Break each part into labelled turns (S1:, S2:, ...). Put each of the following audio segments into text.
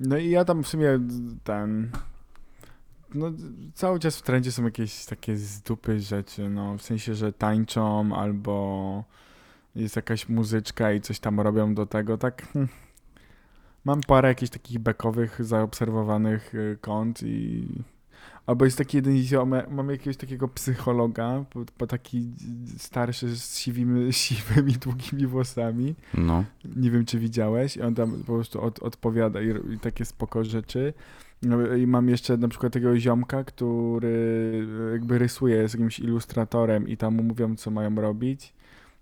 S1: No i ja tam w sumie ten... No, cały czas w trendzie są jakieś takie z dupy rzeczy, no, w sensie, że tańczą albo jest jakaś muzyczka i coś tam robią do tego, tak... Hmm. Mam parę jakichś takich bekowych, zaobserwowanych y, kont i Albo jest taki jeden ziom, mam jakiegoś takiego psychologa, bo, bo taki starszy z siwymi, siwymi, długimi włosami.
S2: No.
S1: Nie wiem, czy widziałeś. I on tam po prostu od, odpowiada i, i takie spoko rzeczy. No, I mam jeszcze na przykład takiego ziomka, który jakby rysuje z jakimś ilustratorem i tam mu mówią, co mają robić.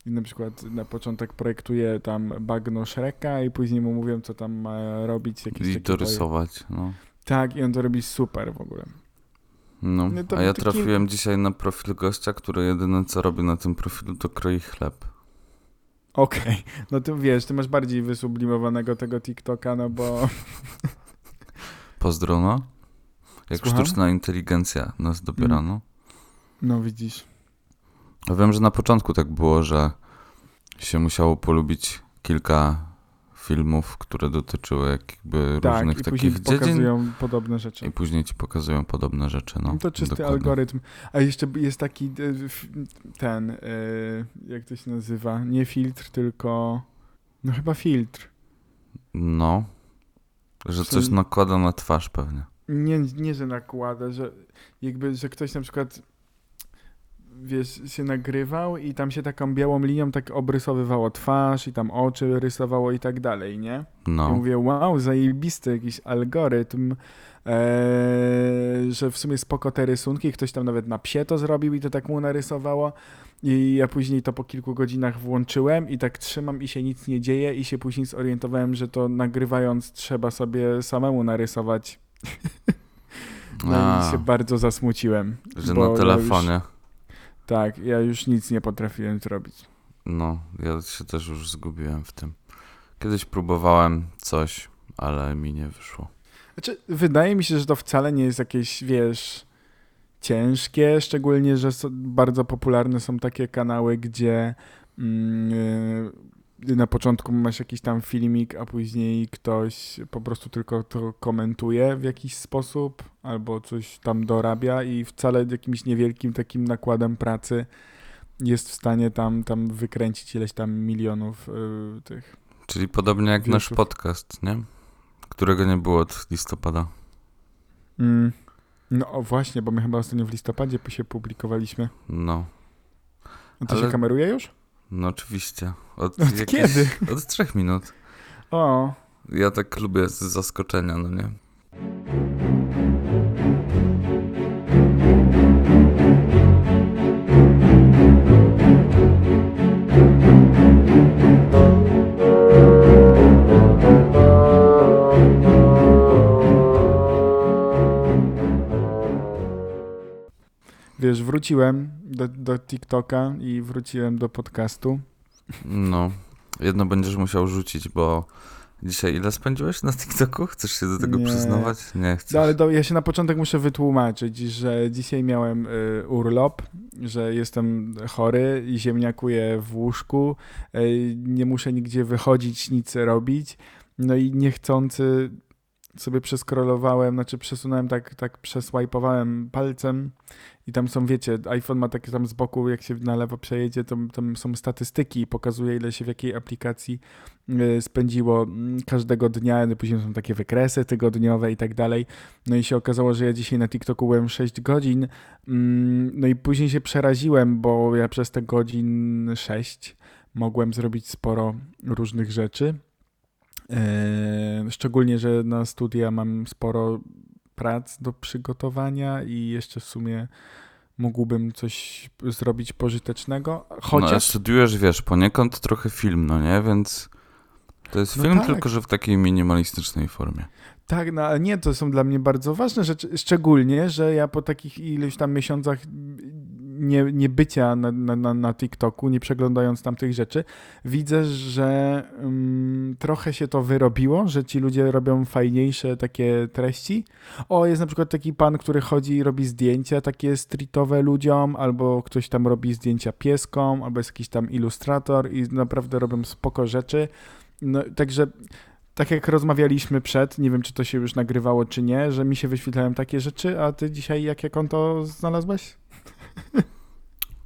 S1: I na przykład na początek projektuje tam bagno Shreka i później mu mówią, co tam ma robić.
S2: Jakieś I to rysować, no.
S1: Tak, i on to robi super w ogóle.
S2: No, no a ja trafiłem dzisiaj na profil gościa, który jedyne co robi na tym profilu to kroi chleb.
S1: Okej, okay. no to wiesz, ty masz bardziej wysublimowanego tego TikToka, no bo...
S2: Pozdro, no. Jak Słucham? sztuczna inteligencja nas dobierano. Mm.
S1: No widzisz.
S2: Ja wiem, że na początku tak było, że się musiało polubić kilka filmów, które dotyczyły jakby tak, różnych
S1: i
S2: takich dziedzin.
S1: pokazują podobne rzeczy.
S2: I później ci pokazują podobne rzeczy. No,
S1: no to czysty dokładnie. algorytm. A jeszcze jest taki e, ten, e, jak to się nazywa? Nie filtr, tylko no chyba filtr.
S2: No, że coś nakłada na twarz pewnie.
S1: Nie, nie, że nakłada, że jakby, że ktoś na przykład wiesz, się nagrywał i tam się taką białą linią tak obrysowywało twarz i tam oczy rysowało i tak dalej, nie? No. I mówię, wow, zajebisty jakiś algorytm, ee, że w sumie spoko te rysunki, ktoś tam nawet na psie to zrobił i to tak mu narysowało. I ja później to po kilku godzinach włączyłem i tak trzymam i się nic nie dzieje i się później zorientowałem, że to nagrywając trzeba sobie samemu narysować. No A, i się bardzo zasmuciłem.
S2: Że na telefonie.
S1: Tak, ja już nic nie potrafiłem zrobić.
S2: No, ja się też już zgubiłem w tym. Kiedyś próbowałem coś, ale mi nie wyszło.
S1: Znaczy, wydaje mi się, że to wcale nie jest jakieś, wiesz, ciężkie, szczególnie, że bardzo popularne są takie kanały, gdzie mm, na początku masz jakiś tam filmik, a później ktoś po prostu tylko to komentuje w jakiś sposób albo coś tam dorabia i wcale jakimś niewielkim takim nakładem pracy jest w stanie tam, tam wykręcić ileś tam milionów yy, tych.
S2: Czyli podobnie jak nasz podcast, nie? Którego nie było od listopada.
S1: Mm. No właśnie, bo my chyba ostatnio w listopadzie się publikowaliśmy.
S2: No.
S1: A to Ale... się kameruje już?
S2: No oczywiście.
S1: Od, od jakieś, kiedy?
S2: Od trzech minut.
S1: O.
S2: Ja tak lubię z zaskoczenia, no nie?
S1: Wiesz, wróciłem do, do TikToka i wróciłem do podcastu.
S2: No, jedno będziesz musiał rzucić, bo dzisiaj ile spędziłeś na TikToku? Chcesz się do tego nie. przyznawać? Nie chcesz.
S1: No, ale do, ja się na początek muszę wytłumaczyć, że dzisiaj miałem y, urlop, że jestem chory i ziemniakuję w łóżku, y, nie muszę nigdzie wychodzić, nic robić. No i niechcący sobie przeskrolowałem, znaczy przesunąłem tak, tak przeswajpowałem palcem i tam są, wiecie, iPhone ma takie tam z boku, jak się na lewo przejedzie, to tam są statystyki i pokazuje, ile się w jakiej aplikacji y, spędziło mm, każdego dnia, no później są takie wykresy tygodniowe i tak dalej. No i się okazało, że ja dzisiaj na TikToku byłem 6 godzin, mm, no i później się przeraziłem, bo ja przez te godzin 6 mogłem zrobić sporo różnych rzeczy. Yy, szczególnie, że na studia mam sporo prac do przygotowania i jeszcze w sumie mógłbym coś zrobić pożytecznego. Chociaż... No,
S2: studiujesz, wiesz, poniekąd trochę film, no nie? Więc to jest no film, tak. tylko że w takiej minimalistycznej formie.
S1: Tak, no ale nie, to są dla mnie bardzo ważne rzeczy, szczególnie, że ja po takich iluś tam miesiącach nie, nie bycia na, na, na TikToku, nie przeglądając tam tych rzeczy, widzę, że um, trochę się to wyrobiło, że ci ludzie robią fajniejsze takie treści. O, jest na przykład taki pan, który chodzi i robi zdjęcia takie streetowe ludziom, albo ktoś tam robi zdjęcia pieskom, albo jest jakiś tam ilustrator i naprawdę robią spoko rzeczy. No, także tak jak rozmawialiśmy przed, nie wiem czy to się już nagrywało czy nie, że mi się wyświetlają takie rzeczy, a ty dzisiaj jakie konto znalazłeś?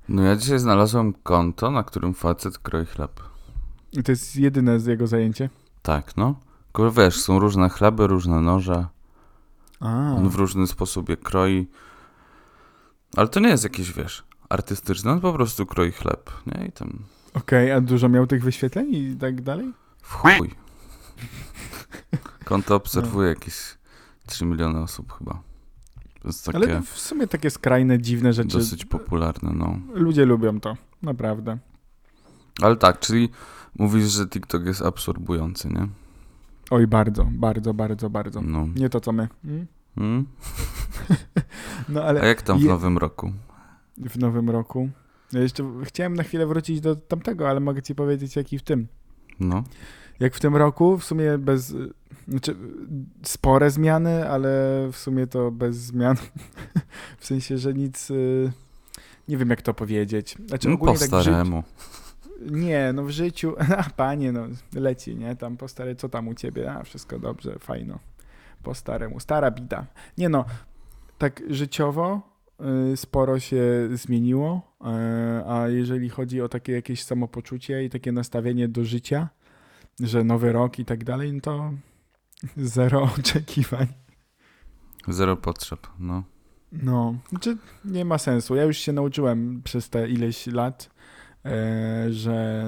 S2: No ja dzisiaj znalazłem konto, na którym facet kroi chleb.
S1: I to jest jedyne z jego zajęcie.
S2: Tak, no. Tylko wiesz, są różne chleby, różne noże.
S1: A,
S2: On w różny sposób je kroi. Ale to nie jest jakieś, wiesz, artystyczne, on po prostu kroi chleb, nie? I tam
S1: okej, a dużo miał tych wyświetleń i tak dalej?
S2: w chuj. Konto obserwuje jakieś 3 miliony osób chyba. To jest takie
S1: Ale w sumie takie skrajne, dziwne rzeczy.
S2: dosyć popularne, no.
S1: Ludzie lubią to, naprawdę.
S2: Ale tak, czyli mówisz, że TikTok jest absorbujący, nie?
S1: Oj, bardzo, bardzo, bardzo, bardzo.
S2: No.
S1: Nie to, co my. Mm?
S2: Mm?
S1: No
S2: A
S1: ale
S2: jak tam w
S1: je-
S2: nowym roku?
S1: w nowym roku. Ja jeszcze chciałem na chwilę wrócić do tamtego, ale mogę ci powiedzieć, jaki w tym.
S2: No.
S1: Jak w tym roku, w sumie bez. Znaczy, spore zmiany, ale w sumie to bez zmian. w sensie, że nic. y, Nie wiem, jak to powiedzieć. Znaczy,
S2: no po
S1: tak
S2: staremu.
S1: Nie, no w życiu. A panie, no leci, nie? Tam po stare, co tam u ciebie? A wszystko dobrze, fajno. Po staremu. Stara bida. Nie no, tak życiowo y, sporo się zmieniło, y, a jeżeli chodzi o takie jakieś samopoczucie i takie nastawienie do życia, że nowy rok i tak dalej, no to zero oczekiwań.
S2: Zero potrzeb, no.
S1: No, znaczy nie ma sensu. Ja już się nauczyłem przez te ileś lat, e, że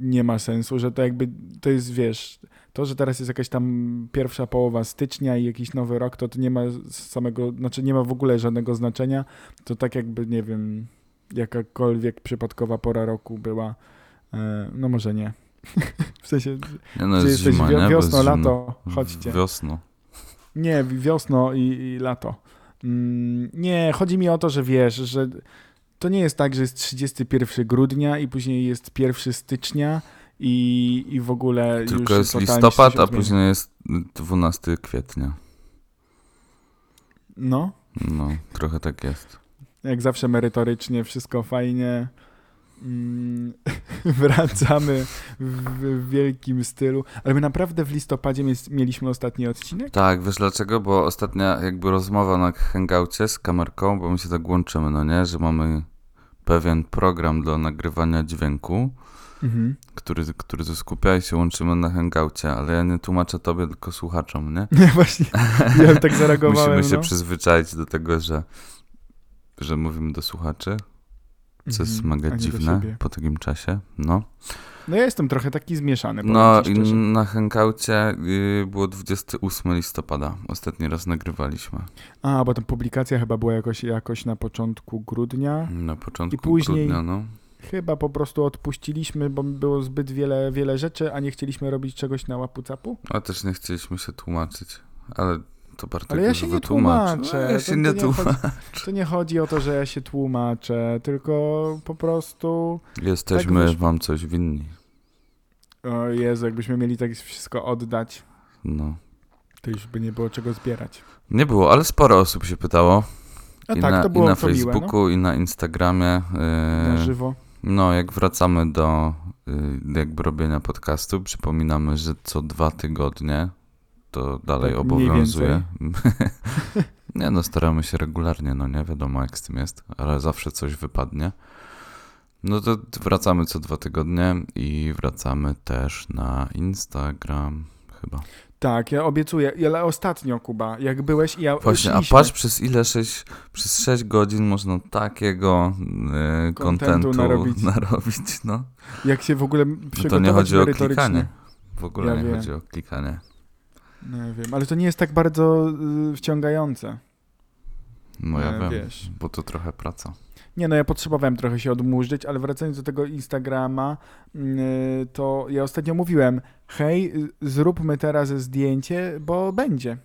S1: nie ma sensu, że to jakby to jest, wiesz, to, że teraz jest jakaś tam pierwsza połowa stycznia i jakiś nowy rok, to to nie ma samego, znaczy nie ma w ogóle żadnego znaczenia. To tak jakby, nie wiem, jakakolwiek przypadkowa pora roku była, e, no może nie. w sensie,
S2: Nie no, jest zima, nie?
S1: Wiosno, lato, chodźcie.
S2: Wiosno.
S1: Nie, wiosno i, i lato. Mm, nie, chodzi mi o to, że wiesz, że to nie jest tak, że jest 31 grudnia i później jest 1 stycznia i, i w ogóle
S2: Tylko
S1: już
S2: jest listopad, a później jest 12 kwietnia.
S1: No,
S2: No, trochę tak jest.
S1: jak zawsze merytorycznie, wszystko fajnie. Mm, wracamy w, wielkim stylu. Ale my naprawdę w listopadzie mieliśmy ostatni odcinek?
S2: Tak, wiesz dlaczego? Bo ostatnia jakby rozmowa na hangoucie z kamerką, bo my się tak łączymy, no nie? Że mamy pewien program do nagrywania dźwięku,
S1: Mhm.
S2: który, który to skupia i się łączymy na hangoucie, ale ja nie tłumaczę tobie, tylko słuchaczom, nie?
S1: Nie, właśnie, ja tak zareagowałem.
S2: Musimy się
S1: no.
S2: przyzwyczaić do tego, że, że mówimy do słuchaczy, co jest
S1: a
S2: mega dziwne po takim czasie, no.
S1: No ja jestem trochę taki zmieszany,
S2: No i na hangoucie y, było 28 listopada, ostatni raz nagrywaliśmy,
S1: A, bo ta publikacja chyba była jakoś, jakoś na początku grudnia.
S2: na początku
S1: I później-
S2: grudnia, no.
S1: Chyba po prostu odpuściliśmy, bo było zbyt wiele, wiele rzeczy, a nie chcieliśmy robić czegoś na łapu-capu.
S2: A też nie chcieliśmy się tłumaczyć, ale to Bartek
S1: Ale ja się nie tłumaczę.
S2: No, ja
S1: To-
S2: się
S1: to
S2: nie
S1: nie
S2: tłumaczę.
S1: To nie chodzi o to, że ja się tłumaczę, tylko po prostu...
S2: Jesteśmy
S1: Tak
S2: wam coś winni.
S1: O Jezu, jakbyśmy mieli tak wszystko oddać,
S2: No.
S1: to już by nie było czego zbierać.
S2: Nie było, ale sporo osób się pytało.
S1: A
S2: I,
S1: tak,
S2: na,
S1: to było
S2: I na
S1: to miłe,
S2: Facebooku, i na Instagramie.
S1: no, na
S2: Yy,
S1: żywo.
S2: no, jak wracamy do y, jakby robienia podcastu, przypominamy, że co dwa tygodnie to dalej
S1: Tak,
S2: obowiązuje. nie no, staramy się regularnie, no nie wiadomo jak z tym jest, ale zawsze coś wypadnie. No to wracamy co dwa tygodnie i wracamy też na Instagram chyba.
S1: Tak, ja obiecuję, ale ostatnio, Kuba, jak byłeś i ja
S2: Właśnie, a patrz przez ile sześć, przez 6 godzin można takiego y, kontentu
S1: narobić.
S2: narobić. no.
S1: jak się w ogóle
S2: No
S1: przygotować
S2: to nie chodzi o klikanie. W ogóle
S1: Ja
S2: nie
S1: wiem.
S2: chodzi o klikanie.
S1: Nie wiem, ale to nie jest tak bardzo y, wciągające.
S2: No ja
S1: E,
S2: wiem,
S1: wiesz.
S2: bo to trochę praca.
S1: Nie no, ja potrzebowałem trochę się odmurzyć, ale wracając do tego Instagrama, y, to ja ostatnio mówiłem, hej, y, zróbmy teraz zdjęcie, bo będzie.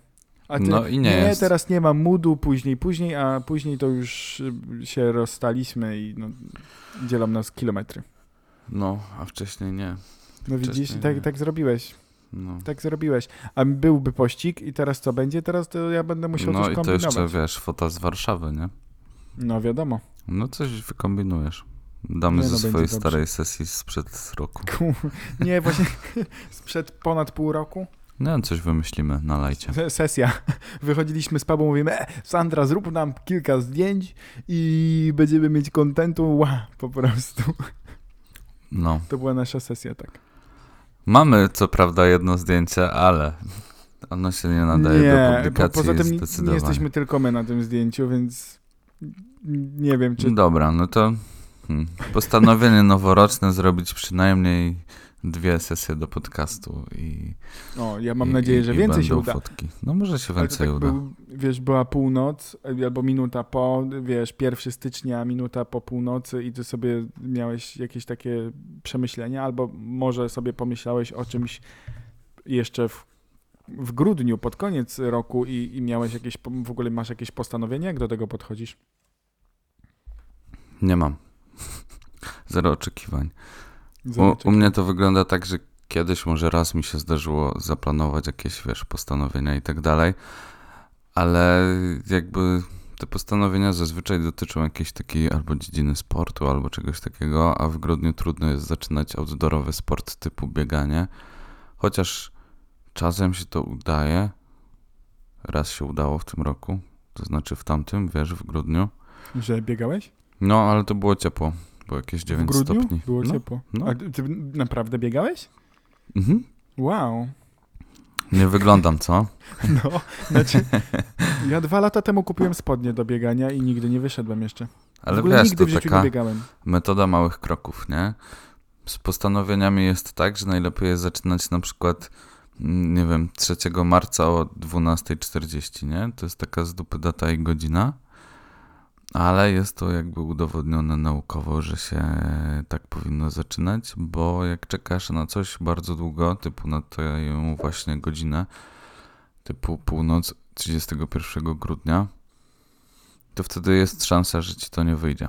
S1: A ty,
S2: No i nie jest.
S1: teraz nie ma moodu, później, później, a później to już się rozstaliśmy i no, dzielą nas kilometry.
S2: No, a wcześniej nie.
S1: No widzisz,
S2: Wcześniej
S1: tak,
S2: nie.
S1: tak zrobiłeś,
S2: No,
S1: tak zrobiłeś. A byłby pościg i teraz co będzie? Teraz to ja będę musiał
S2: no
S1: coś
S2: i to
S1: kombinować.
S2: jeszcze, wiesz, fota z Warszawy, nie?
S1: No wiadomo.
S2: No coś wykombinujesz. Damy
S1: Nie,
S2: ze
S1: no,
S2: swojej
S1: dobrze.
S2: starej sesji sprzed roku.
S1: Ku- Nie, właśnie sprzed ponad pół roku.
S2: Wiem, coś wymyślimy na lajcie.
S1: Se- Sesja. Wychodziliśmy z pubu, mówimy, e, Sandra, zrób nam kilka zdjęć i będziemy mieć kontentu. Ła, po prostu.
S2: No.
S1: To była nasza sesja, tak.
S2: Mamy co prawda jedno zdjęcie, ale ono się nie nadaje do
S1: po,
S2: publikacji
S1: poza tym nie, nie jesteśmy tylko my na tym zdjęciu, więc nie wiem, czy...
S2: Dobra, no to hmm, postanowienie noworoczne zrobić przynajmniej dwie sesje do podcastu i
S1: O, ja mam
S2: i,
S1: nadzieję,
S2: i,
S1: że
S2: i
S1: więcej się
S2: będą
S1: uda.
S2: fotki. No może się więcej
S1: tak
S2: uda.
S1: był, wiesz, była północ albo minuta po, wiesz, 1 stycznia, minuta po północy i ty sobie miałeś jakieś takie przemyślenia, albo może sobie pomyślałeś o czymś jeszcze w, w grudniu, pod koniec roku i, i miałeś jakieś, w ogóle masz jakieś postanowienie, jak do tego podchodzisz?
S2: Nie mam. Zero oczekiwań. U, u mnie to wygląda tak, że kiedyś może raz mi się zdarzyło zaplanować jakieś, wiesz, postanowienia i tak dalej, ale jakby te postanowienia zazwyczaj dotyczą jakiejś takiej albo dziedziny sportu, albo czegoś takiego, a w grudniu trudno jest zaczynać outdoorowy sport typu bieganie, chociaż czasem się to udaje. Raz się udało w tym roku, to znaczy w tamtym, wiesz, w grudniu.
S1: Że biegałeś?
S2: No, ale to było ciepło, było jakieś 9
S1: w grudniu?
S2: stopni.
S1: Było
S2: no.
S1: ciepło.
S2: no.
S1: A ty, naprawdę biegałeś?
S2: Mhm.
S1: Wow.
S2: Nie wyglądam, co?
S1: No, znaczy, ja dwa lata temu kupiłem spodnie do biegania i nigdy nie wyszedłem jeszcze.
S2: Ale wiesz,
S1: nigdy
S2: to taka
S1: biegałem.
S2: metoda małych kroków, nie? Z postanowieniami jest tak, że najlepiej jest zaczynać na przykład, mm, nie wiem, 3 marca o 12.40, nie? To jest taka z dupy data i godzina, ale jest to jakby udowodnione naukowo, że się tak powinno zaczynać, bo jak czekasz na coś bardzo długo, typu na tę właśnie godzinę, typu północ 31 grudnia, to wtedy jest szansa, że ci to nie wyjdzie.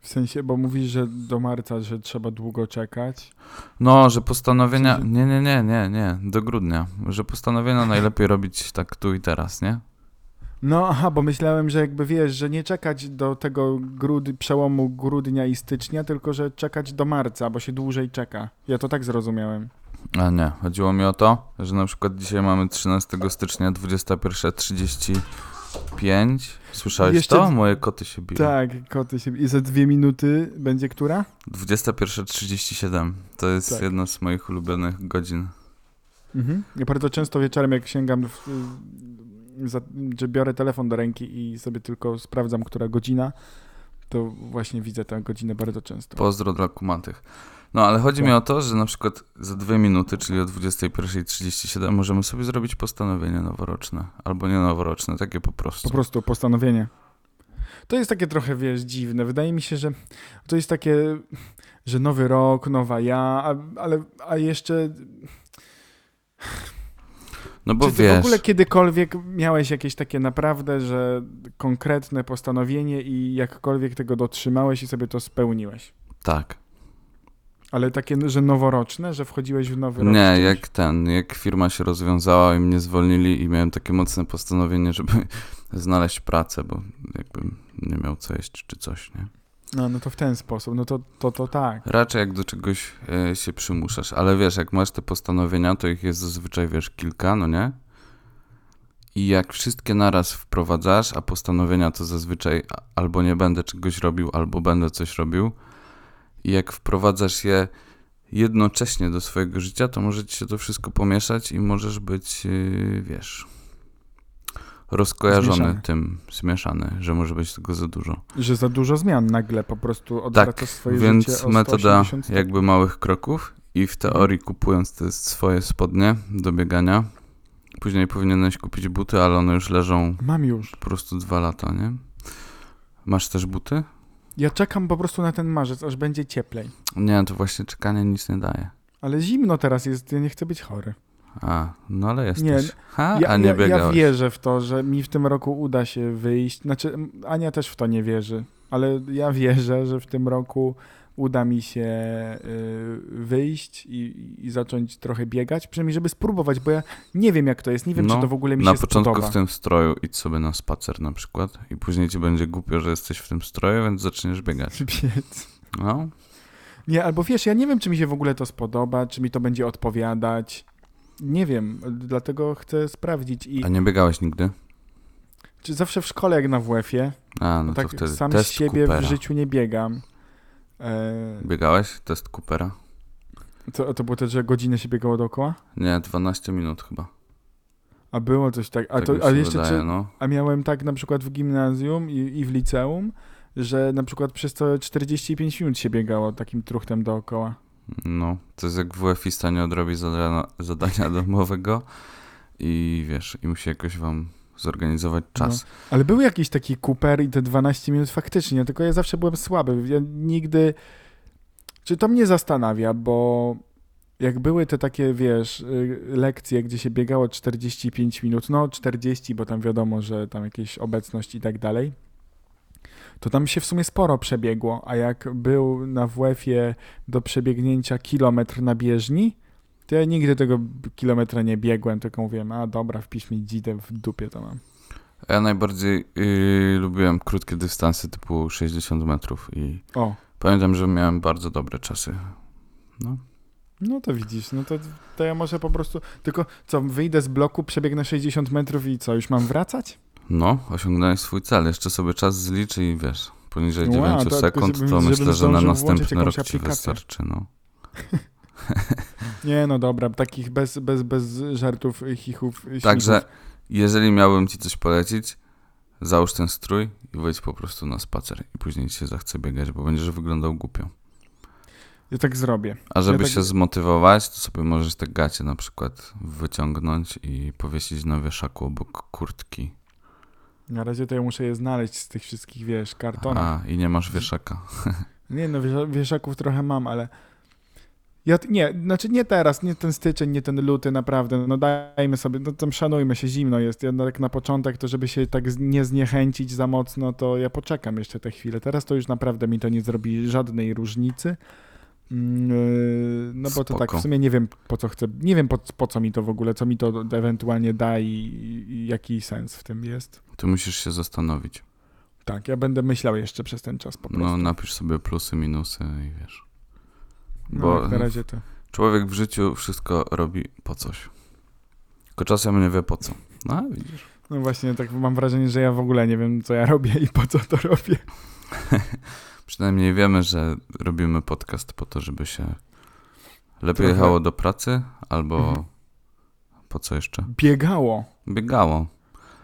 S1: W sensie, bo mówisz, że do marca, że trzeba długo czekać.
S2: No, że postanowienia.
S1: W sensie-
S2: Nie, nie, nie, nie, nie. Do grudnia. Że postanowienia najlepiej robić tak tu i teraz, nie?
S1: No aha, bo myślałem, że jakby wiesz, że nie czekać do tego grud przełomu grudnia i stycznia, tylko że czekać do marca, bo się dłużej czeka. Ja to tak zrozumiałem.
S2: A nie. Chodziło mi o to, że na przykład dzisiaj mamy 13 stycznia 21.35. Słyszałeś
S1: Jeszcze-
S2: to? Moje koty się biją.
S1: Tak, koty się... I za dwie minuty będzie która?
S2: 21.37. To jest
S1: Tak.
S2: jedna z moich ulubionych godzin.
S1: Mhm. Ja bardzo często wieczorem, jak sięgam, w, za, że biorę telefon do ręki i sobie tylko sprawdzam, która godzina, to właśnie widzę tę godzinę bardzo często.
S2: Pozdro dla kumatych. No, ale chodzi
S1: Tak.
S2: mi o to, że na przykład za dwie minuty, czyli o 21.37 możemy sobie zrobić postanowienie noworoczne. Albo nie noworoczne, takie po prostu.
S1: Po prostu postanowienie. To jest takie trochę, wiesz, dziwne. Wydaje mi się, że to jest takie, że nowy rok, nowa ja, a, ale a jeszcze.
S2: No bo
S1: czy ty
S2: wiesz,
S1: w ogóle kiedykolwiek miałeś jakieś takie naprawdę, że konkretne postanowienie i jakkolwiek tego dotrzymałeś i sobie to spełniłeś?
S2: tak.
S1: Ale takie, że noworoczne, że wchodziłeś w nowy rok?
S2: Nie, jak ten, jak firma się rozwiązała i mnie zwolnili i miałem takie mocne postanowienie, żeby znaleźć pracę, bo jakbym nie miał co jeść czy coś, nie?
S1: No, no to w ten sposób, no to, to, to tak.
S2: Raczej jak do czegoś e, się przymuszasz, ale wiesz, jak masz te postanowienia, to ich jest zazwyczaj, wiesz, kilka, no nie? I jak wszystkie naraz wprowadzasz, a postanowienia to zazwyczaj albo nie będę czegoś robił, albo będę coś robił, i jak wprowadzasz je jednocześnie do swojego życia, to może ci się to wszystko pomieszać i możesz być, yy, wiesz, rozkojarzony
S1: Zmieszany.
S2: tym, zmieszany, że może być tego za dużo.
S1: Że za dużo zmian nagle po prostu odwracasz
S2: Tak,
S1: swoje
S2: więc
S1: życie o
S2: metoda
S1: 180 stopni.
S2: jakby małych kroków i w teorii kupując te swoje spodnie do biegania, później powinieneś kupić buty, ale one już leżą
S1: Mam już.
S2: po prostu dwa lata, nie? Masz też buty?
S1: Ja czekam po prostu na ten marzec, aż będzie cieplej.
S2: Nie, to właśnie czekanie nic nie daje.
S1: Ale zimno teraz jest, ja nie chcę być chory.
S2: A, no ale jesteś.
S1: Nie,
S2: ha,
S1: Ja,
S2: a nie
S1: ja, ja
S2: biegałeś.
S1: wierzę w to, że mi w tym roku uda się wyjść. Znaczy, Ania też w to nie wierzy, ale ja wierzę, że w tym roku uda mi się y, wyjść i, i zacząć trochę biegać, przynajmniej żeby spróbować, bo ja nie wiem jak to jest, nie wiem
S2: No,
S1: czy to w ogóle mi
S2: Na
S1: się
S2: początku
S1: spodoba.
S2: w tym stroju idź sobie na spacer na przykład i później ci będzie głupio, że jesteś w tym stroju, więc zaczniesz biegać.
S1: Biec.
S2: No,
S1: Nie, albo wiesz, ja nie wiem czy mi się w ogóle to spodoba, czy mi to będzie odpowiadać. Nie wiem, dlatego chcę sprawdzić i
S2: a nie biegałeś nigdy?
S1: czy zawsze w szkole jak na WF-ie,
S2: A, no
S1: no
S2: to
S1: tak
S2: wtedy
S1: sam z
S2: test
S1: siebie
S2: Coopera.
S1: w życiu nie biegam. E,
S2: Biegałeś? Test Coopera?
S1: to, to było to, że godzinę się biegało dookoła?
S2: Nie, 12 minut chyba.
S1: A było coś tak. A,
S2: tak
S1: to,
S2: mi się
S1: a jeszcze
S2: wydaje,
S1: czy,
S2: no.
S1: A miałem tak na przykład w gimnazjum i, i w liceum, że na przykład przez całe 45 minut się biegało takim truchtem dookoła.
S2: No, to jest jak WF-ista nie odrobi zadania, zadania domowego i wiesz, i musi jakoś wam zorganizować czas.
S1: Ale był jakiś taki Cooper i te 12 minut faktycznie, tylko ja zawsze byłem słaby. Ja nigdy... Czy to mnie zastanawia, bo jak były te takie, wiesz, y, lekcje, gdzie się biegało 45 minut, no 40, bo tam wiadomo, że tam jakieś obecność i tak dalej, to tam się w sumie sporo przebiegło, a jak był na WF-ie do przebiegnięcia kilometr na bieżni, to ja nigdy tego kilometra nie biegłem, tylko mówiłem, a dobra, wpisz mi dzidę, w dupie to mam.
S2: Ja najbardziej yy, lubiłem krótkie dystanse typu 60 metrów i
S1: O,
S2: pamiętam, że miałem bardzo dobre czasy. No,
S1: No to widzisz, no to, to ja może po prostu. Tylko co, wyjdę z bloku, przebiegnę 60 metrów i co, już mam wracać?
S2: No osiągnąłeś swój cel. Jeszcze sobie czas zliczy i wiesz, poniżej
S1: Wow,
S2: 9
S1: to
S2: sekund, to
S1: żebym
S2: myślę, że na następny rok ci
S1: aplikację.
S2: wystarczy. No.
S1: Nie, no dobra, takich bez, bez, bez żartów, chichów,
S2: Także
S1: śmigów.
S2: jeżeli miałbym ci coś polecić, załóż ten strój i wejdź po prostu na spacer i później ci się zachce biegać, bo będziesz wyglądał głupio.
S1: Ja tak zrobię.
S2: A żeby
S1: tak-
S2: się zmotywować, to sobie możesz te gacie na przykład wyciągnąć i powiesić na wieszaku obok kurtki.
S1: Na razie to ja muszę je znaleźć z tych wszystkich, wiesz, kartonów.
S2: A, i nie masz wieszaka.
S1: Nie no, wiesza- wieszaków trochę mam, ale... Ja, nie, znaczy nie teraz, nie ten styczeń, nie ten luty, naprawdę, no dajmy sobie, no tam szanujmy się, zimno jest, ja tak na początek, to żeby się tak nie zniechęcić za mocno, to ja poczekam jeszcze tę chwilę. Teraz to już naprawdę mi to nie zrobi żadnej różnicy. Mm, yy, No bo to tak, w sumie nie wiem po co chcę, nie wiem po, po co mi to w ogóle, co mi to ewentualnie da i, i jaki sens w tym jest.
S2: Tu musisz się zastanowić.
S1: Tak, ja będę myślał jeszcze przez ten czas po prostu.
S2: No, napisz sobie plusy, minusy i wiesz.
S1: No,
S2: Bo
S1: jak na razie to.
S2: człowiek w życiu wszystko robi po coś. Tylko czasem nie wie po co. No, widzisz.
S1: No właśnie, tak mam wrażenie, że ja w ogóle nie wiem, co ja robię i po co to robię.
S2: Przynajmniej wiemy, że robimy podcast po to, żeby się lepiej
S1: Trochę-
S2: jechało do pracy, albo
S1: Mhm.
S2: po co jeszcze?
S1: Biegało.
S2: Biegało.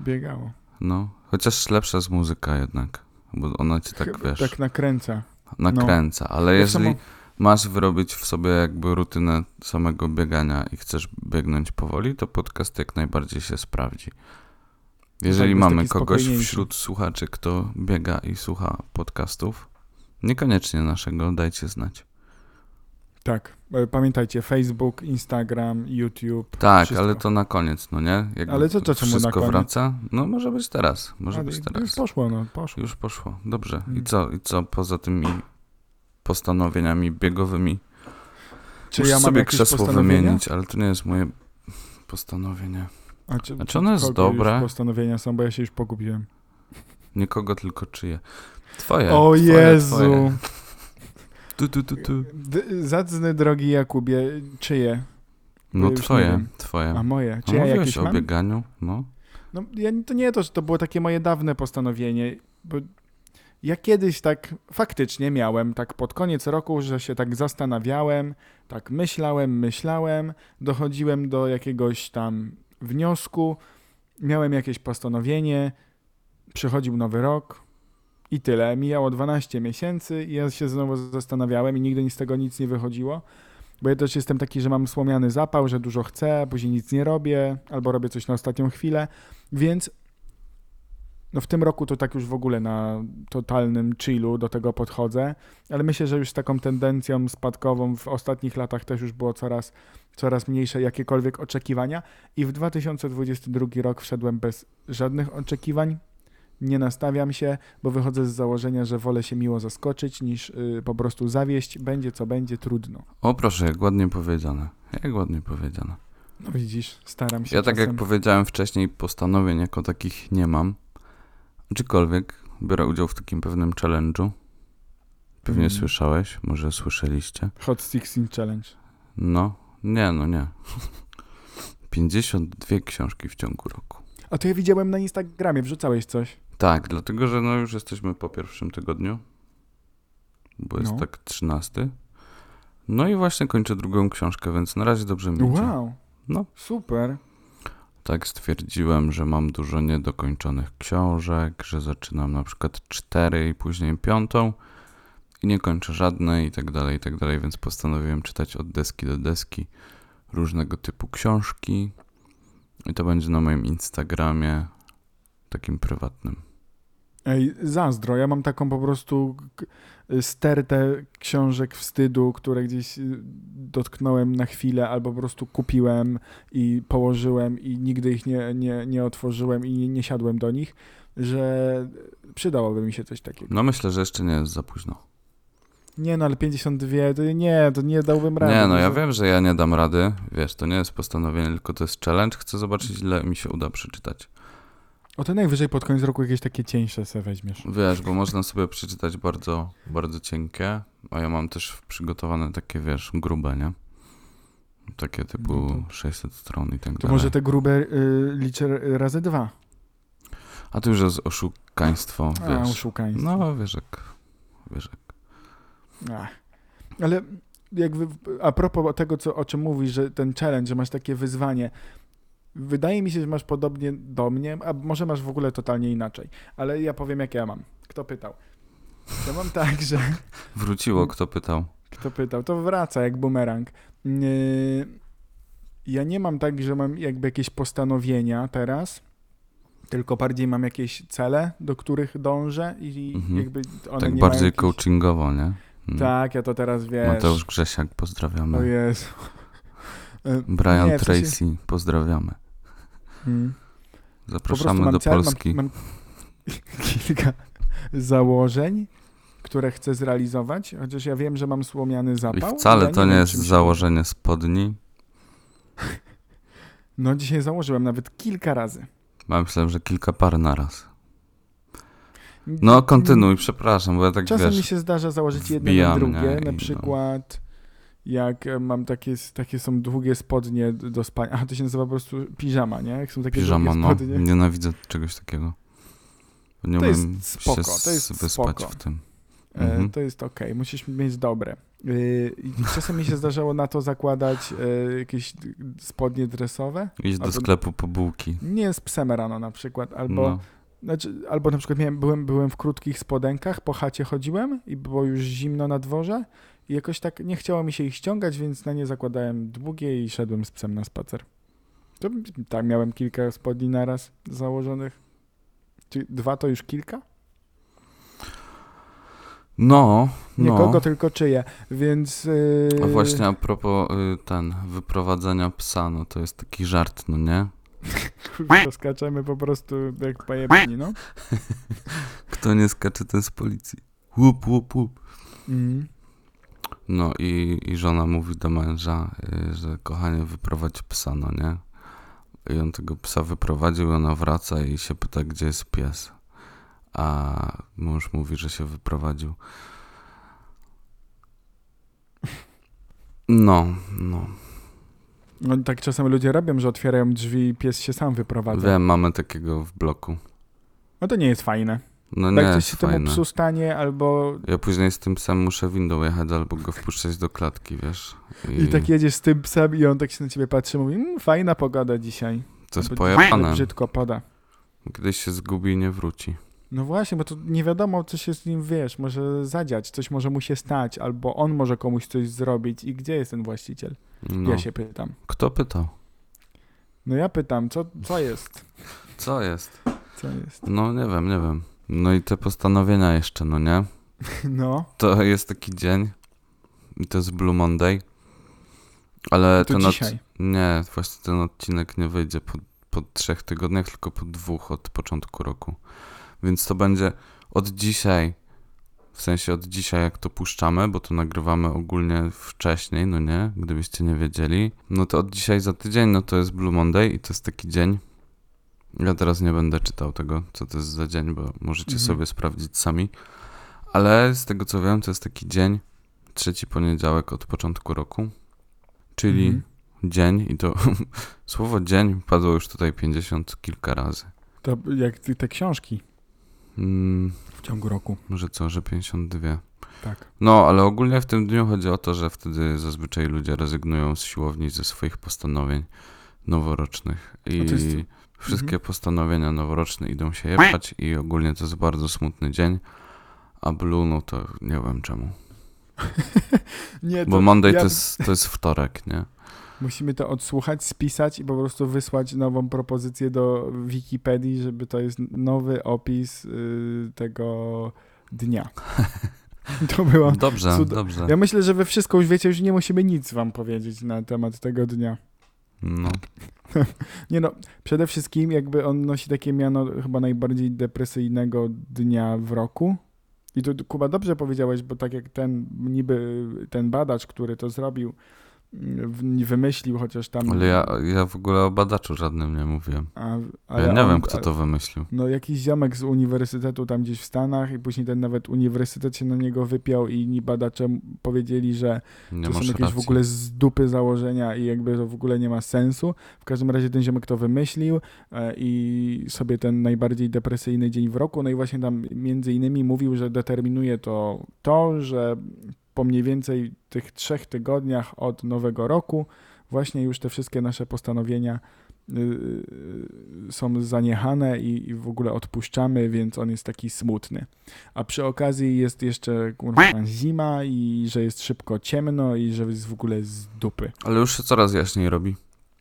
S1: Biegało.
S2: No, chociaż lepsza jest muzyka jednak, bo ona ci tak,
S1: Chyba
S2: wiesz,
S1: Tak nakręca.
S2: nakręca, ale
S1: Tak
S2: jeżeli
S1: samo-
S2: masz wyrobić w sobie jakby rutynę samego biegania i chcesz biegnąć powoli, to podcast jak najbardziej się sprawdzi. Jeżeli
S1: jest
S2: mamy kogoś wśród słuchaczy, kto biega i słucha podcastów, niekoniecznie naszego, dajcie znać.
S1: Tak. E, Pamiętajcie, Facebook, Instagram, YouTube.
S2: Tak,
S1: wszystko.
S2: ale to na koniec, no nie? Jakby
S1: Ale co to czemu na
S2: wszystko
S1: koniec?
S2: wraca? No może być teraz, może
S1: Ale
S2: być
S1: Już
S2: teraz.
S1: poszło, no, poszło.
S2: Już poszło, dobrze. I
S1: Mm.
S2: co, i co poza tymi postanowieniami biegowymi?
S1: Czy
S2: Muszę
S1: ja mam
S2: sobie krzesło wymienić, ale to nie jest moje postanowienie.
S1: A czy,
S2: Znaczy ono jest
S1: już
S2: dobre.
S1: postanowienia są, bo ja się już pogubiłem.
S2: Nikogo, tylko czyje. Twoje.
S1: o
S2: twoje,
S1: Jezu!
S2: Twoje. Tu, tu, tu, tu.
S1: Zacny drogi Jakubie, czyje?
S2: No
S1: już
S2: twoje, twoje.
S1: A moje? Czy
S2: No,
S1: ja
S2: mówiłeś
S1: jakieś
S2: o
S1: mam?
S2: bieganiu, no.
S1: No ja, to nie to, że to było takie moje dawne postanowienie, bo ja kiedyś tak faktycznie miałem, tak pod koniec roku, że się tak zastanawiałem, tak myślałem, myślałem, dochodziłem do jakiegoś tam wniosku, miałem jakieś postanowienie, przychodził nowy rok i tyle. Mijało 12 miesięcy i ja się znowu zastanawiałem i nigdy z tego nic nie wychodziło. Bo ja też jestem taki, że mam słomiany zapał, że dużo chcę, później nic nie robię, albo robię coś na ostatnią chwilę. Więc no w tym roku to tak już w ogóle na totalnym chillu do tego podchodzę, ale myślę, że już z taką tendencją spadkową w ostatnich latach też już było coraz, coraz mniejsze jakiekolwiek oczekiwania i w 2022 rok wszedłem bez żadnych oczekiwań Nie nastawiam się, bo wychodzę z założenia, że wolę się miło zaskoczyć niż y, po prostu zawieść. Będzie co będzie, trudno.
S2: O proszę, jak ładnie powiedziane. Jak ładnie powiedziane.
S1: No widzisz, staram się.
S2: Ja tak jak powiedziałem wcześniej, postanowień jako takich nie mam. Aczkolwiek biorę udział w takim pewnym challenge'u. Pewnie
S1: Mm.
S2: słyszałeś, może słyszeliście.
S1: Hot 16 Challenge.
S2: No, nie, no nie. 52 książki w ciągu roku.
S1: A to ja widziałem na Instagramie, wrzucałeś coś.
S2: Tak, dlatego że no już jesteśmy po pierwszym tygodniu, bo jest
S1: No.
S2: tak 13. No i właśnie kończę drugą książkę, więc na razie dobrze mi idzie.
S1: Wow.
S2: No.
S1: Super.
S2: Tak stwierdziłem, że mam dużo niedokończonych książek, że zaczynam na przykład cztery i później piątą i nie kończę żadnej i tak dalej, i tak dalej, więc postanowiłem czytać od deski do deski różnego typu książki i to będzie na moim Instagramie takim prywatnym.
S1: Ej, zazdro. Ja mam taką po prostu stertę książek wstydu, które gdzieś y, dotknąłem na chwilę albo po prostu kupiłem i położyłem i nigdy ich nie, nie, nie otworzyłem i nie, nie siadłem do nich, że przydałoby mi się coś takiego.
S2: No myślę, że jeszcze nie jest za późno.
S1: Nie no, ale 52 to nie, to nie dałbym rady.
S2: Nie, no ja wiem, że ja nie dam rady, wiesz, to nie jest postanowienie, tylko to jest challenge, chcę zobaczyć ile mi się uda przeczytać.
S1: O to najwyżej pod koniec roku jakieś takie cieńsze se weźmiesz.
S2: Wiesz, bo można sobie przeczytać bardzo, bardzo cienkie, a ja mam też przygotowane takie, wiesz, grube, nie? Takie typu
S1: No
S2: 600 stron i tak
S1: To
S2: dalej.
S1: może te grube y, liczę razy dwa.
S2: A to już jest oszukaństwo,
S1: A,
S2: wiesz.
S1: oszukaństwo.
S2: No, wiesz jak, wiesz jak.
S1: Ach. Ale jakby a propos tego, co, o czym mówisz, że ten challenge, że masz takie wyzwanie, wydaje mi się, że masz podobnie do mnie, a może masz w ogóle totalnie inaczej. Ale ja powiem, jak ja mam. Kto pytał? Ja mam tak, że
S2: Wróciło, kto pytał.
S1: kto pytał, to wraca jak bumerang. Yy, Ja nie mam tak, że mam jakby jakieś postanowienia teraz, tylko bardziej mam jakieś cele, do których dążę i
S2: Mhm.
S1: jakby one
S2: Tak
S1: nie
S2: bardziej coachingowo, nie? Mm.
S1: Tak, ja to teraz wiesz.
S2: Mateusz Grzesiak, pozdrawiamy.
S1: O Jezu. E,
S2: Brian
S1: nie, w sensie-
S2: Tracy, pozdrawiamy.
S1: Mm. Po prostu
S2: Zapraszamy
S1: mam
S2: do
S1: cel,
S2: Polski.
S1: Mam, mam kilka założeń, które chcę zrealizować, chociaż ja wiem, że mam słomiany
S2: I
S1: zapał.
S2: wcale
S1: ja
S2: to nie jest założenie spodni.
S1: No dzisiaj założyłem nawet kilka razy.
S2: Ja myślałem, że kilka par naraz. No, kontynuuj, przepraszam, bo ja tak
S1: Czasem
S2: wiesz.
S1: mi się zdarza założyć jedno
S2: wbijam,
S1: drugie.
S2: I
S1: Na
S2: no.
S1: Jak e, mam takie, takie są długie spodnie do spania. A to się nazywa po prostu piżama, nie? Jak są takie
S2: Piżama,
S1: długie
S2: no.
S1: spodnie.
S2: Nienawidzę czegoś takiego. Nie
S1: To jest spoko,
S2: się
S1: to jest
S2: wyspać
S1: spoko.
S2: w tym.
S1: E,
S2: Mhm.
S1: To jest okej, musisz mieć dobre. I czasem mi się zdarzało na to zakładać e, jakieś spodnie dresowe.
S2: Iść do
S1: albo-
S2: sklepu po bułki.
S1: Nie z psem rano na przykład, albo,
S2: No.
S1: znaczy, albo na przykład miałem, byłem, byłem w krótkich spodenkach, po chacie chodziłem i było już zimno na dworze i jakoś tak nie chciało mi się ich ściągać, więc na nie zakładałem długie i szedłem z psem na spacer. To, tak, miałem kilka spodni naraz założonych. Czy dwa to już kilka?
S2: No,
S1: Nie
S2: no.
S1: kogo, tylko czyje, więc... Yy...
S2: A właśnie a propos y, ten, wyprowadzenia psa, no to jest taki żart, no nie?
S1: Kurwa, skaczemy po prostu jak pojebani, no.
S2: Kto nie skacze, ten z policji. Łup, łup, łup.
S1: Mhm.
S2: No i, i żona mówi do męża, y, że kochanie wyprowadź psa, no nie? I on tego psa wyprowadził, ona wraca i się pyta, gdzie jest pies. A mąż mówi, że się wyprowadził. No, no.
S1: No tak czasem ludzie robią, że otwierają drzwi i pies się sam wyprowadza.
S2: Wiem, mamy takiego w bloku.
S1: No to nie jest fajne.
S2: No nie
S1: jak coś
S2: jest
S1: się temu
S2: fajne.
S1: psu stanie, albo
S2: Ja później z tym psem muszę windą jechać albo go wpuszczać do klatki, wiesz?
S1: i, tak jedziesz z tym psem i on tak się na ciebie patrzy i mówi, mmm, fajna pogoda dzisiaj.
S2: To jest pojebane.
S1: Brzydko pada.
S2: Kiedyś się zgubi i nie wróci.
S1: No właśnie, bo to nie wiadomo, co się z nim, wiesz, może zadziać, coś może mu się stać, albo on może komuś coś zrobić i gdzie jest ten właściciel?
S2: No.
S1: Ja się pytam.
S2: Kto pytał?
S1: No ja pytam, co, co jest?
S2: Co jest?
S1: Co jest?
S2: No nie wiem, nie wiem. No i te postanowienia jeszcze, no nie?
S1: No,
S2: To jest taki dzień i to jest Blue Monday. Ale
S1: to
S2: ten od...
S1: dzisiaj.
S2: Nie, właśnie ten odcinek nie wyjdzie po, po trzech tygodniach, tylko po dwóch od początku roku. Więc to będzie od dzisiaj, w sensie od dzisiaj jak to puszczamy, bo to nagrywamy ogólnie wcześniej, no nie, gdybyście nie wiedzieli. No to od dzisiaj za tydzień, no to jest Blue Monday i to jest taki dzień. Ja teraz nie będę czytał tego, co to jest za dzień, bo możecie
S1: Mhm.
S2: sobie sprawdzić sami. Ale z tego co wiem, to jest taki dzień, trzeci poniedziałek od początku roku, czyli
S1: Mhm.
S2: dzień i to słowo dzień padło już tutaj 50 kilka razy.
S1: To jak te książki
S2: Mm,
S1: w ciągu roku.
S2: może co, że 52.
S1: Tak.
S2: No, ale ogólnie w tym dniu chodzi o to, że wtedy zazwyczaj ludzie rezygnują z siłowni ze swoich postanowień noworocznych i
S1: A to jest-
S2: wszystkie
S1: Mhm.
S2: postanowienia noworoczne idą się jebać i ogólnie to jest bardzo smutny dzień, a Blue, no to nie wiem czemu.
S1: Nie,
S2: Bo Monday
S1: ja-
S2: to, jest, to jest wtorek, nie?
S1: Musimy to odsłuchać, spisać i po prostu wysłać nową propozycję do Wikipedii, żeby to jest nowy opis y, tego dnia. To było.
S2: Dobrze,
S1: cud-
S2: dobrze.
S1: Ja myślę, że wy wszystko już wiecie, już nie musimy nic wam powiedzieć na temat tego dnia.
S2: No.
S1: Nie no, przede wszystkim jakby on nosi takie miano chyba najbardziej depresyjnego dnia w roku. I tu Kuba dobrze powiedziałeś, bo tak jak ten niby ten badacz, który to zrobił, wymyślił chociaż tam.
S2: Ale ja, ja w ogóle o badaczu żadnym nie mówiłem.
S1: A,
S2: Ja nie
S1: on-
S2: wiem, kto to wymyślił.
S1: No jakiś ziomek z uniwersytetu tam gdzieś w Stanach i później ten nawet uniwersytet się na niego wypiął i inni badacze powiedzieli, że
S2: Nie
S1: to są jakieś
S2: racji.
S1: w ogóle z dupy założenia i jakby to w ogóle nie ma sensu. W każdym razie ten ziomek to wymyślił e, i sobie ten najbardziej depresyjny dzień w roku, no i właśnie tam między innymi mówił, że determinuje to to, że po mniej więcej tych trzech tygodniach od nowego roku właśnie już te wszystkie nasze postanowienia y, są zaniechane i, w ogóle odpuszczamy, więc on jest taki smutny. A przy okazji jest jeszcze kurwa, zima i że jest szybko ciemno i że jest w ogóle z dupy.
S2: Ale już się coraz jaśniej robi.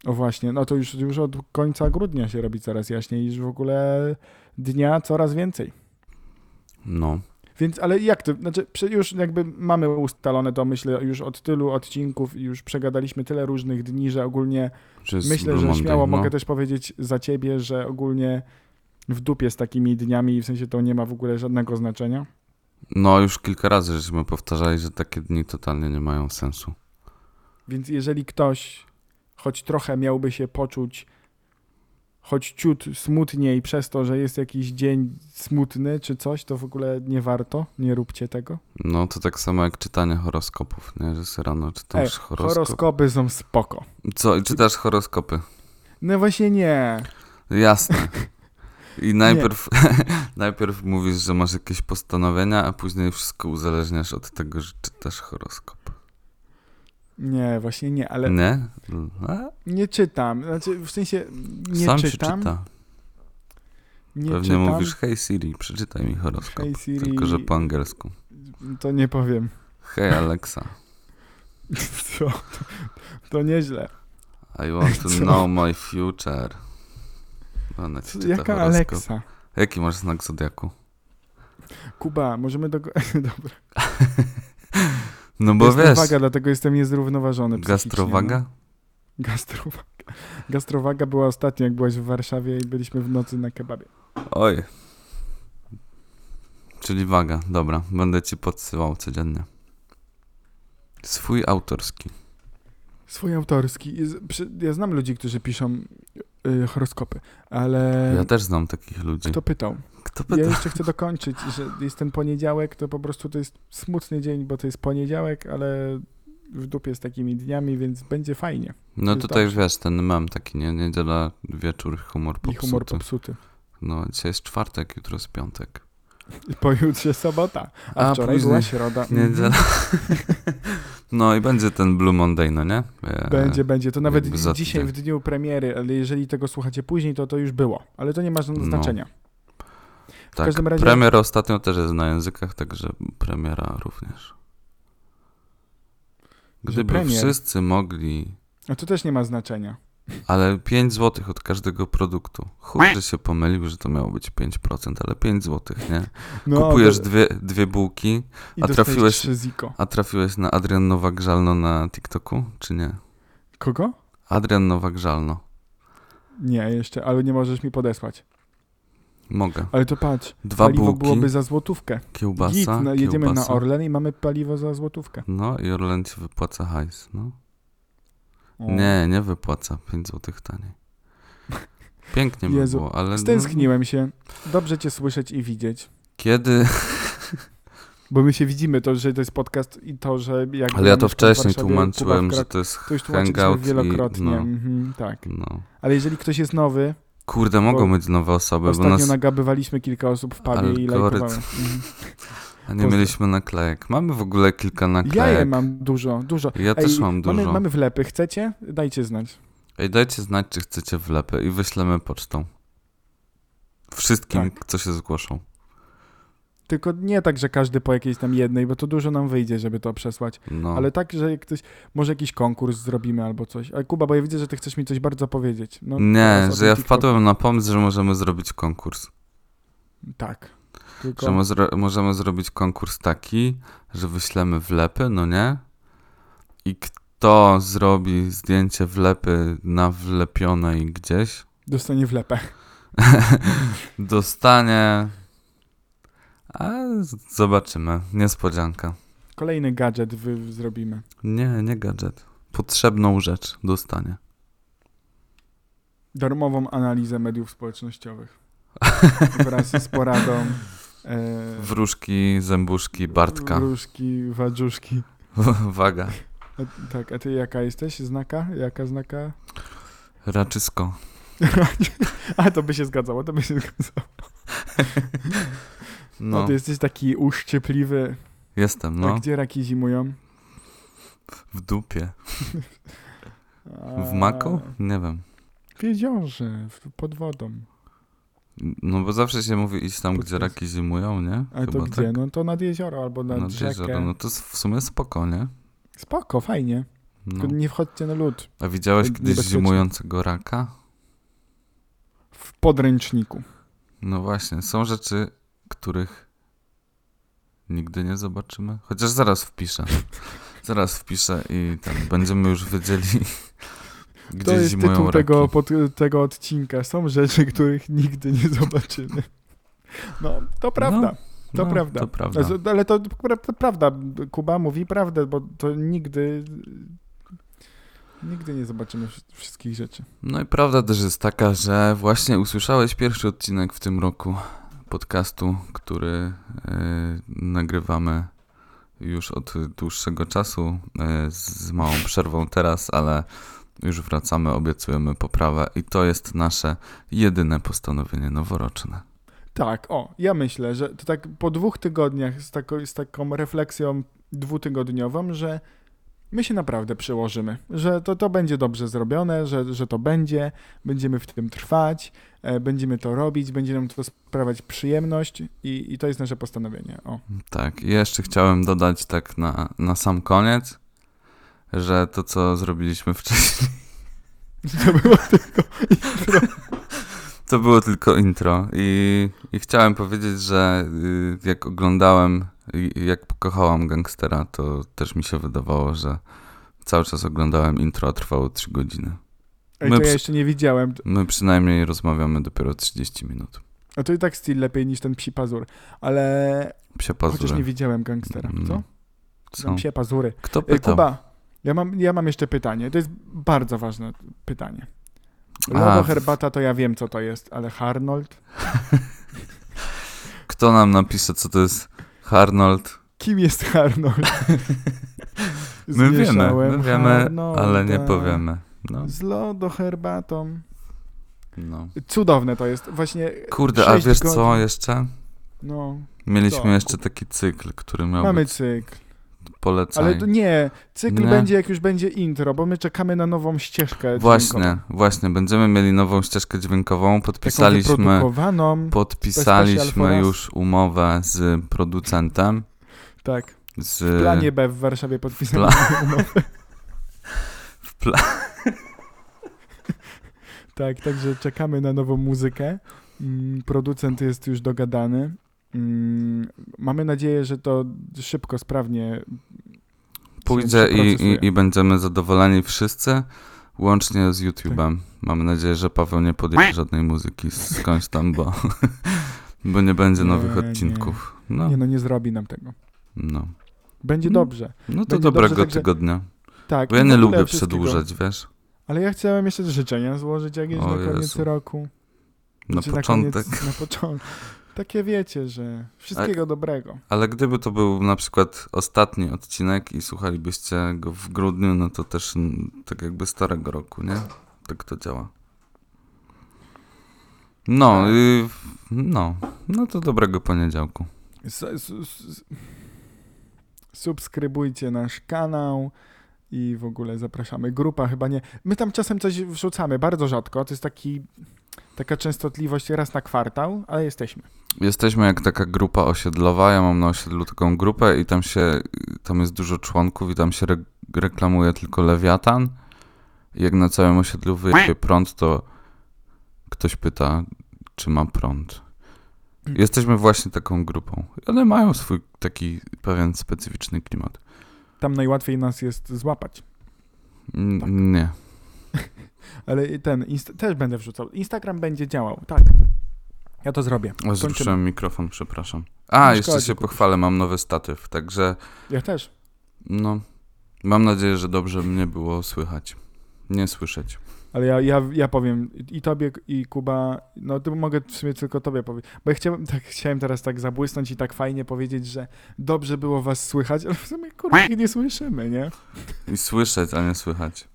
S1: O właśnie, no to już, już od końca grudnia się robi coraz jaśniej i już w ogóle dnia coraz więcej.
S2: No.
S1: Więc, ale jak to, znaczy już jakby mamy ustalone to, myślę, już od tylu odcinków i już przegadaliśmy tyle różnych dni, że ogólnie
S2: jest
S1: myślę,
S2: Blue
S1: że
S2: Monday,
S1: śmiało
S2: no.
S1: mogę też powiedzieć za ciebie, że ogólnie w dupie z takimi dniami, w sensie to nie ma w ogóle żadnego znaczenia.
S2: No, już kilka razy żeśmy powtarzali, że takie dni totalnie nie mają sensu.
S1: Więc jeżeli ktoś choć trochę miałby się poczuć choć ciut smutniej przez to, że jest jakiś dzień smutny czy coś, to w ogóle nie warto, nie róbcie tego.
S2: No, to tak samo jak czytanie horoskopów, nie? Że sobie rano
S1: Ej,
S2: czytasz horoskop.
S1: horoskopy są spoko.
S2: Co? I czytasz horoskopy?
S1: No właśnie nie.
S2: Jasne. I najpierw, najpierw mówisz, że masz jakieś postanowienia, a później wszystko uzależniasz od tego, że czytasz horoskop.
S1: Nie, właśnie nie, ale
S2: Nie? A?
S1: nie czytam. Znaczy, w sensie nie
S2: Sam się
S1: czytam.
S2: czyta.
S1: Nie
S2: Pewnie
S1: czytam.
S2: mówisz, hej Siri, przeczytaj mi horoskop.
S1: Hej Siri.
S2: Tylko, że po angielsku.
S1: To nie powiem.
S2: Hej Alexa,
S1: Co? To, to nieźle.
S2: I want to
S1: Co?
S2: know my future. Ona ci
S1: jaka
S2: horoskop.
S1: Alexa?
S2: Jaki masz znak zodiaku?
S1: Kuba, możemy do... Dobra.
S2: No bo
S1: Jestem
S2: wiesz,
S1: waga, dlatego jestem niezrównoważony
S2: gastrowaga?
S1: No. Gastrowaga. Gastrowaga była ostatnio, jak byłaś w Warszawie i byliśmy w nocy na kebabie.
S2: Oj. Czyli waga, dobra. Będę ci podsyłał codziennie. Swój autorski.
S1: Swój autorski. Ja znam ludzi, którzy piszą y, horoskopy, ale
S2: Ja też znam takich ludzi.
S1: kto pytał?
S2: Kto
S1: Ja
S2: pyta?
S1: jeszcze chcę dokończyć, że jest ten poniedziałek, to po prostu to jest smutny dzień, bo to jest poniedziałek, ale w dupie z takimi dniami, więc będzie fajnie.
S2: No
S1: jest
S2: tutaj
S1: dobrze.
S2: wiesz, ten mam taki, nie? Niedziela, wieczór, humor
S1: I
S2: popsuty.
S1: humor popsuty.
S2: No, dzisiaj jest czwartek, jutro jest piątek.
S1: I pojutrze sobota, a,
S2: A
S1: wczoraj
S2: później
S1: była środa. Mhm.
S2: Niedziela. No i będzie ten Blue Monday, no nie? E,
S1: Będzie, będzie. To nawet dzisiaj w dniu premiery, ale jeżeli tego słuchacie później, to to już było. Ale to nie ma żadnego
S2: No.
S1: znaczenia.
S2: Tak,
S1: każdym razie-
S2: premier ostatnio też jest na językach, także premiera również. Gdyby wszyscy mogli,
S1: A to też nie ma znaczenia.
S2: Ale 5 zł od każdego produktu. Chuj, że się pomylił, że to miało być 5%, ale 5 zł, nie?
S1: No,
S2: Kupujesz
S1: to-
S2: dwie, dwie bułki,
S1: i
S2: a
S1: dostajesz
S2: trafiłeś- a trafiłeś na Adrian Nowak-Żalno na TikToku, czy nie?
S1: Kogo?
S2: Adrian Nowak-Żalno.
S1: Nie, jeszcze, ale nie możesz mi podesłać.
S2: Mogę.
S1: Ale to patrz,
S2: Dwa
S1: paliwo
S2: bułki,
S1: byłoby za złotówkę.
S2: kiełbasa,
S1: Git, no, jedziemy
S2: kiełbasa.
S1: na Orlen i mamy paliwo za złotówkę.
S2: No i Orlen ci wypłaca hajs, no. Nie, nie wypłaca. 5 złotych taniej. Pięknie by
S1: Jezu,
S2: było, ale... no,
S1: Stęskniłem się. Dobrze cię słyszeć i widzieć.
S2: Kiedy...
S1: Bo my się widzimy, to, że to jest podcast i to, że jak...
S2: Ale ja to wcześniej tłumaczyłem, że to jest
S1: To już
S2: hangout
S1: wielokrotnie.
S2: i... No,
S1: Mhm, tak.
S2: no.
S1: Ale jeżeli ktoś jest nowy,
S2: Kurde, mogą
S1: Bo
S2: być nowe osoby, bo
S1: ostatnio
S2: nas...
S1: nagabywaliśmy kilka osób w pubie i
S2: Algorytm.
S1: lajkowały. Mhm.
S2: A nie
S1: Pozdro.
S2: mieliśmy naklejek. Mamy w ogóle kilka naklejek.
S1: Ja je mam dużo, dużo.
S2: Ja też
S1: Ej,
S2: mam dużo.
S1: Mamy, mamy wlepy, chcecie? Dajcie znać.
S2: Ej, dajcie znać, czy chcecie wlepy i wyślemy pocztą. Wszystkim,
S1: Tak.
S2: co się zgłoszą.
S1: Tylko nie tak, że każdy po jakiejś tam jednej, bo to dużo nam wyjdzie, żeby to przesłać.
S2: No.
S1: Ale tak, że jak ktoś, może jakiś konkurs zrobimy albo coś. Ale Kuba, bo ja widzę, że ty chcesz mi coś bardzo powiedzieć. No,
S2: nie, że ja wpadłem na pomysł, że możemy zrobić konkurs.
S1: Tak. Tylko...
S2: Że mo- możemy zrobić konkurs taki, że wyślemy wlepy, no nie? I kto zrobi zdjęcie wlepy na wlepionej gdzieś,
S1: Dostanie wlepę.
S2: dostanie... A zobaczymy. Niespodzianka.
S1: Kolejny gadżet wy zrobimy.
S2: Nie, nie gadżet. Potrzebną rzecz dostanie.
S1: Darmową analizę mediów społecznościowych. Wraz z poradą. E,
S2: Wróżki, zębuszki, Bartka.
S1: Wróżki, wadżuszki.
S2: Waga.
S1: A, tak, a ty jaka jesteś? Znaka? Jaka znaka?
S2: Raczysko.
S1: a, to by się zgadzało, to by się zgadzało. No.
S2: No,
S1: ty jesteś taki uszczypliwy.
S2: jestem,
S1: A
S2: no.
S1: gdzie raki zimują?
S2: W dupie. W
S1: A,
S2: maku? Nie wiem.
S1: W jeziorze, w, pod wodą.
S2: No bo zawsze się mówi iść tam, gdzie raki zimują, nie?
S1: Ale to gdzie?
S2: tak?
S1: No to nad jezioro albo nad,
S2: Nad
S1: rzekę.
S2: jezioro. No to jest w sumie spoko, nie?
S1: Spoko, fajnie.
S2: No.
S1: Nie wchodźcie na lód.
S2: A widziałeś kiedyś zimującego raka?
S1: W podręczniku.
S2: No właśnie, są rzeczy, których nigdy nie zobaczymy. Chociaż zaraz wpiszę. Zaraz wpiszę i tam będziemy już wiedzieli,
S1: to jest tytuł tego, pod, tego odcinka. Są rzeczy, których nigdy nie zobaczymy. No, to prawda. to
S2: no,
S1: prawda.
S2: To prawda.
S1: Z- Ale to, to prawda. Kuba mówi prawdę, bo to nigdy... Nigdy nie zobaczymy wsz- wszystkich rzeczy.
S2: No i prawda też jest taka, że właśnie usłyszałeś pierwszy odcinek w tym roku podcastu, który e, nagrywamy już od dłuższego czasu, e, z małą przerwą teraz, ale już wracamy, obiecujemy poprawę i to jest nasze jedyne postanowienie noworoczne.
S1: Tak, o, ja myślę, że to tak po dwóch tygodniach z, tako, z taką refleksją dwutygodniową, że my się naprawdę przełożymy, że to, to będzie dobrze zrobione, że, że to będzie, będziemy w tym trwać, e, będziemy to robić, będzie nam to sprawiać przyjemność i, i to jest nasze postanowienie. O.
S2: Tak, jeszcze chciałem dodać tak na, na sam koniec, że to, co zrobiliśmy wcześniej,
S1: To było tylko intro.
S2: To było tylko intro i, i chciałem powiedzieć, że y, jak oglądałem, jak pokochałam gangstera, to też mi się wydawało, że cały czas oglądałem intro, a trwało 3 godziny.
S1: Ej,
S2: My
S1: to ja jeszcze nie widziałem.
S2: My przynajmniej rozmawiamy dopiero 30 minut.
S1: A to i tak styl lepiej niż ten psi pazur, ale
S2: Psie
S1: chociaż nie
S2: pazury.
S1: widziałem gangstera, co?
S2: No. Co?
S1: Tam psie pazury.
S2: Kto pytał?
S1: Kuba, ja mam, ja mam jeszcze pytanie. To jest bardzo ważne pytanie. Lodo herbata to ja wiem, co to jest, ale Harnold?
S2: Kto nam napisze, co to jest Arnold?
S1: Kim jest Harnold?
S2: My wiemy, my wiemy,
S1: Harnolda
S2: ale nie powiemy. No,
S1: Z lodo herbatą.
S2: no.
S1: Cudowne to jest. Właśnie
S2: Kurde, a wiesz co
S1: godzin.
S2: jeszcze?
S1: No,
S2: Mieliśmy
S1: Co?
S2: jeszcze taki cykl, który miał
S1: mamy
S2: być
S1: cykl.
S2: Polecaj.
S1: Ale nie, cykl
S2: Nie.
S1: będzie jak już będzie intro, bo my czekamy na nową ścieżkę
S2: Właśnie,
S1: dźwiękową.
S2: właśnie. Będziemy mieli nową ścieżkę dźwiękową. Podpisaliśmy, podpisaliśmy już umowę z producentem.
S1: Tak.
S2: Z,
S1: W planie B w Warszawie podpisano umowę.
S2: w pla-
S1: Tak, także czekamy na nową muzykę. Mm, Producent jest już dogadany. Mm, Mamy nadzieję, że to szybko, sprawnie
S2: Pójdzie i, i, i będziemy zadowoleni wszyscy, łącznie z YouTube'em. Mamy nadzieję, że Paweł nie podjęcie żadnej muzyki skądś tam, bo Bo nie będzie
S1: Nie,
S2: nowych
S1: nie.
S2: odcinków. No,
S1: Nie no, nie zrobi nam tego.
S2: no.
S1: Będzie
S2: Mm.
S1: dobrze.
S2: No to
S1: Będzie
S2: dobrego
S1: dobrze,
S2: tygodnia.
S1: Tak.
S2: Bo ja nie lubię przedłużać, wiesz?
S1: Ale ja chciałem jeszcze życzenia złożyć jakieś
S2: O
S1: na koniec
S2: Jezu.
S1: roku.
S2: Na
S1: Znaczy
S2: początek.
S1: koniec, na początek. Takie wiecie, że wszystkiego dobrego.
S2: Ale gdyby to był na przykład ostatni odcinek i słuchalibyście go w grudniu, no to też tak jakby starego roku, nie? Tak to działa. No,
S1: Tak.
S2: y, no, no to dobrego poniedziałku.
S1: S- subskrybujcie nasz kanał i w ogóle zapraszamy. Grupa chyba nie. My tam czasem coś wrzucamy, bardzo rzadko. To jest taki, taka częstotliwość raz na kwartał, ale jesteśmy.
S2: Jesteśmy jak taka grupa osiedlowa, ja mam na osiedlu taką grupę i tam się, tam jest dużo członków i tam się re reklamuje tylko lewiatan. Jak na całym osiedlu wyjdzie prąd, to ktoś pyta, czy ma prąd. Jesteśmy właśnie taką grupą. One mają swój taki pewien specyficzny klimat.
S1: Tam najłatwiej nas jest złapać.
S2: N-
S1: Tak.
S2: Nie.
S1: Ale ten też będę wrzucał. Instagram będzie działał, tak. Ja to zrobię.
S2: O. Zruszyłem mikrofon, przepraszam. A, jeszcze się pochwalę, mam nowy statyw, także
S1: Ja też.
S2: no, mam nadzieję, że dobrze mnie było słychać. Nie słyszeć.
S1: Ale ja, ja, ja powiem i tobie, i Kuba, no to mogę w sumie tylko tobie powiedzieć, bo ja chciałem, tak, chciałem teraz tak zabłysnąć i tak fajnie powiedzieć, że dobrze było was słychać, ale w sumie ich nie słyszymy, nie?
S2: I słyszeć, a nie słychać.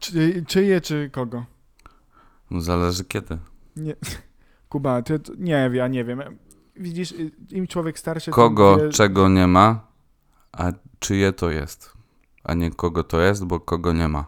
S1: Czy, czyje, czy kogo?
S2: No zależy kiedy.
S1: Nie. Kuba, ty, nie, ja nie wiem. Widzisz, y, im człowiek starszy...
S2: Kogo,
S1: wie-
S2: czego nie ma, a czyje to jest. A nie kogo to jest, bo kogo nie ma.